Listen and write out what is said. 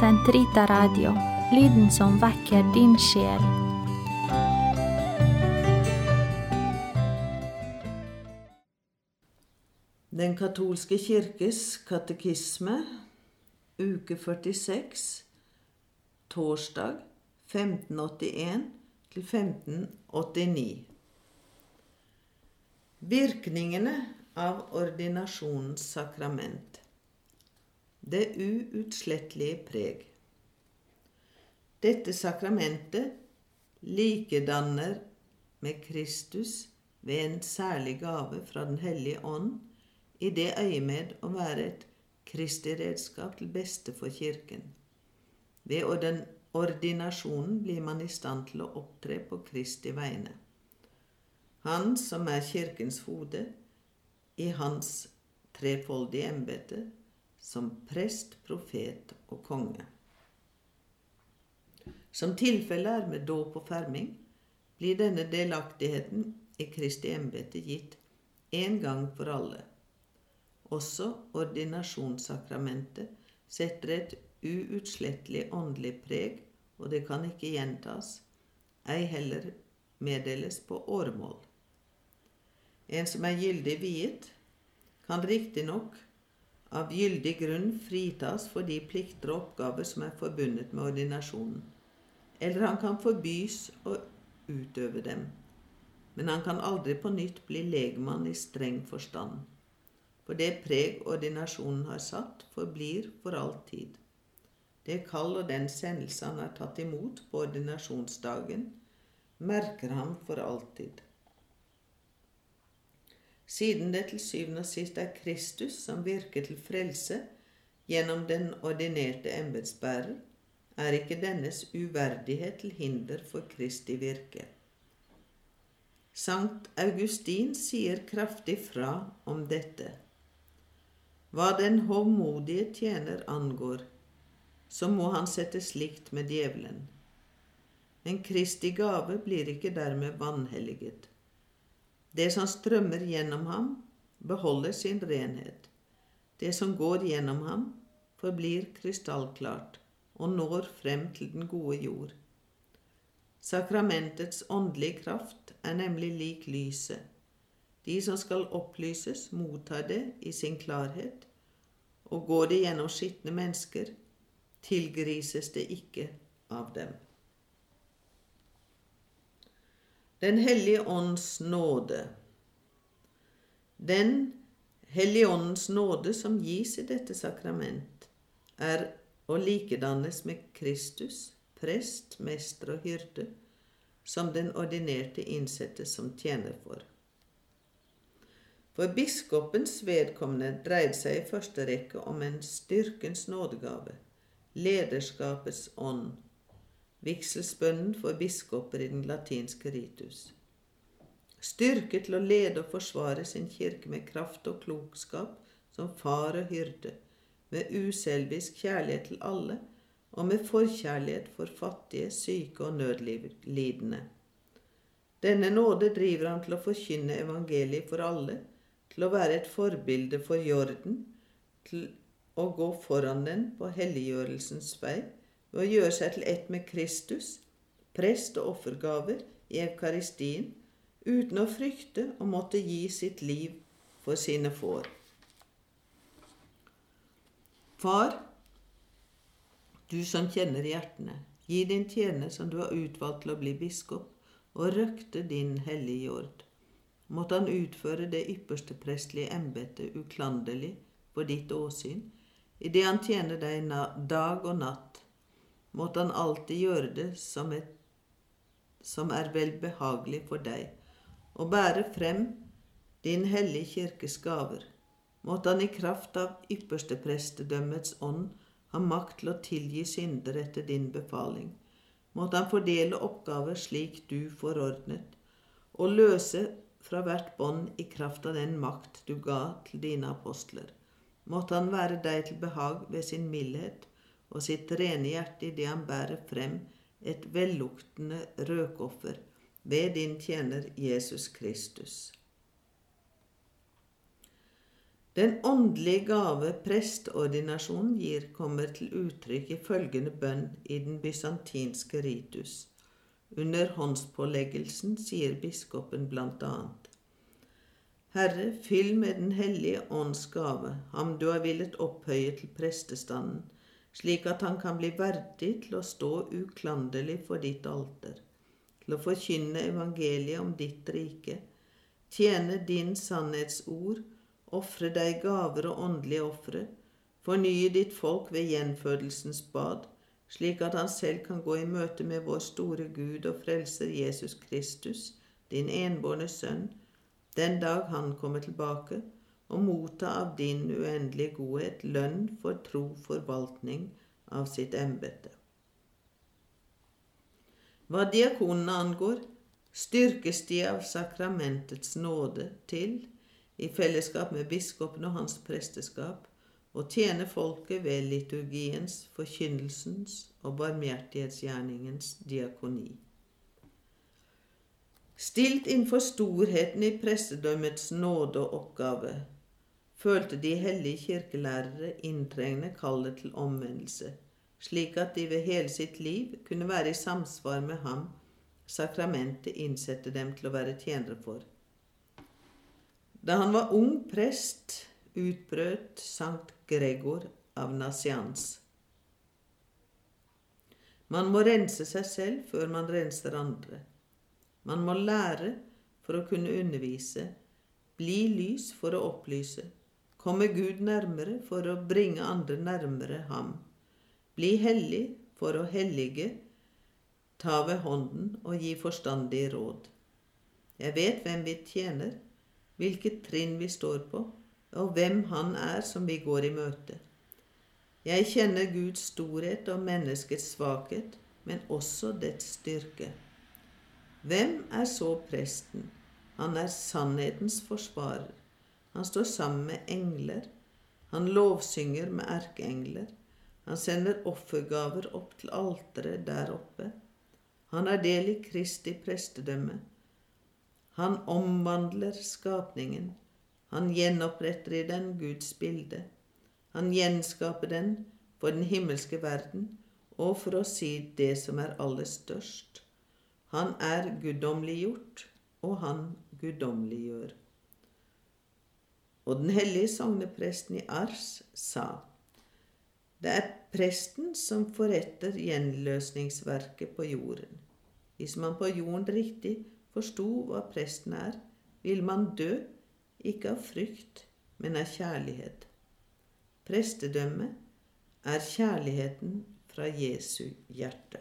Sentrita Radio, lyden som vekker din sjel. Den katolske kirkes katekisme, uke 46, torsdag 1581 til 1589. Virkningene av ordinasjonens sakrament. Det uutslettelige preg. Dette sakramentet likedanner med Kristus ved en særlig gave fra Den hellige ånd i det øyemed å være et Kristi redskap til beste for Kirken. Ved ordinasjonen blir man i stand til å opptre på Kristi vegne. Han som er Kirkens hode, i hans trefoldige embete som prest, profet og konge. Som tilfellet er med dåp og ferming, blir denne delaktigheten i Kristi embete gitt én gang for alle. Også ordinasjonssakramentet setter et uutslettelig åndelig preg, og det kan ikke gjentas, ei heller meddeles på åremål. En som er gyldig viet, kan riktignok av gyldig grunn fritas for de plikter og oppgaver som er forbundet med ordinasjonen, eller han kan forbys å utøve dem, men han kan aldri på nytt bli legmann i streng forstand for det preg ordinasjonen har satt, forblir for all tid. Det kall og den sendelse han har tatt imot på ordinasjonsdagen, merker ham for alltid. Siden det til syvende og sist er Kristus som virker til frelse gjennom den ordinerte embetsbærer, er ikke dennes uverdighet til hinder for Kristi virke. Sankt Augustin sier kraftig fra om dette. Hva den hovmodige tjener angår, så må han sette slikt med djevelen. Men Kristi gave blir ikke dermed vanhelliget. Det som strømmer gjennom ham, beholder sin renhet. Det som går gjennom ham, forblir krystallklart og når frem til den gode jord. Sakramentets åndelige kraft er nemlig lik lyset. De som skal opplyses, mottar det i sin klarhet, og går det gjennom skitne mennesker, tilgrises det ikke av dem. Den hellige ånds nåde. Den hellige åndens nåde som gis i dette sakrament, er å likedannes med Kristus, prest, mester og hyrde, som den ordinerte innsatte som tjener for. For biskopens vedkommende dreide seg i første rekke om en styrkens nådegave, lederskapets ånd, vigselsbønnen for biskoper i den latinske ritus. Styrke til å lede og forsvare sin kirke med kraft og klokskap som far og hyrde, med uselvisk kjærlighet til alle og med forkjærlighet for fattige, syke og nødlidende. Denne nåde driver han til å forkynne evangeliet for alle, til å være et forbilde for jorden, til å gå foran den på helliggjørelsens vei ved å gjøre seg til ett med Kristus, prest og offergaver i Eukaristien, uten å frykte å måtte gi sitt liv for sine får. Far, du som kjenner hjertene, gi din tjener som du har utvalgt til å bli biskop, og røkte din hellige jord måtte han utføre det ypperste prestlige embetet uklanderlig for ditt åsyn, idet han tjener deg dag og natt, måtte han alltid gjøre det som, et, som er vel behagelig for deg, og bære frem din hellige kirkes gaver. Måtte han i kraft av ypperste prestedømmets ånd ha makt til å tilgi synder etter din befaling. Måtte han fordele oppgaver slik du forordnet, og løse fra hvert bånd i kraft av den makt du ga til dine apostler. Måtte han være deg til behag ved sin mildhet og sitt rene hjerte idet han bærer frem et velluktende røkoffer ved din tjener Jesus Kristus. Den åndelige gave prestordinasjonen gir, kommer til uttrykk i følgende bønn i den bysantinske ritus. Under håndspåleggelsen sier biskopen blant annet Herre, fyll med Den hellige ånds gave ham du har villet opphøye til prestestanden, slik at han kan bli verdig til å stå uklanderlig for ditt alter, til å forkynne evangeliet om ditt rike, tjene din sannhetsord, ofre deg gaver og åndelige ofre, fornye ditt folk ved gjenfødelsens bad, slik at han selv kan gå i møte med vår store Gud og Frelser Jesus Kristus, din enbårne Sønn, den dag han kommer tilbake, og motta av din uendelige godhet lønn for tro forvaltning av sitt embete. Hva diakonene angår, styrkes de av sakramentets nåde til, i fellesskap med biskopen og hans presteskap, å tjene folket ved liturgiens, forkynnelsens og barmhjertighetsgjerningens diakoni. Stilt innenfor storheten i prestedømmets nåde og oppgave, følte de hellige kirkelærere inntrengende kallet til omvendelse, slik at de ved hele sitt liv kunne være i samsvar med ham sakramentet innsette dem til å være tjenere for. Da han var ung prest, utbrøt Sankt Gregor av Nasians. Man må rense seg selv før man renser andre. Man må lære for å kunne undervise, bli lys for å opplyse, komme Gud nærmere for å bringe andre nærmere ham, bli hellig for å hellige, ta ved hånden og gi forstandig råd. Jeg vet hvem vi tjener, hvilket trinn vi står på, og hvem Han er som vi går i møte. Jeg kjenner Guds storhet og menneskets svakhet, men også dets styrke. Hvem er så presten? Han er sannhetens forsvarer. Han står sammen med engler. Han lovsynger med erkeengler. Han sender offergaver opp til alteret der oppe. Han har del i Kristi prestedømme. Han omvandler skapningen. Han gjenoppretter i den Guds bilde. Han gjenskaper den for den himmelske verden og for å si det som er aller størst. Han er guddommeliggjort, og han guddommeliggjør. Og den hellige sognepresten i Ars sa det er presten som forretter gjenløsningsverket på jorden. Hvis man på jorden riktig forsto hva presten er, vil man dø, ikke av frykt, men av kjærlighet. Prestedømmet er kjærligheten fra Jesu hjerte.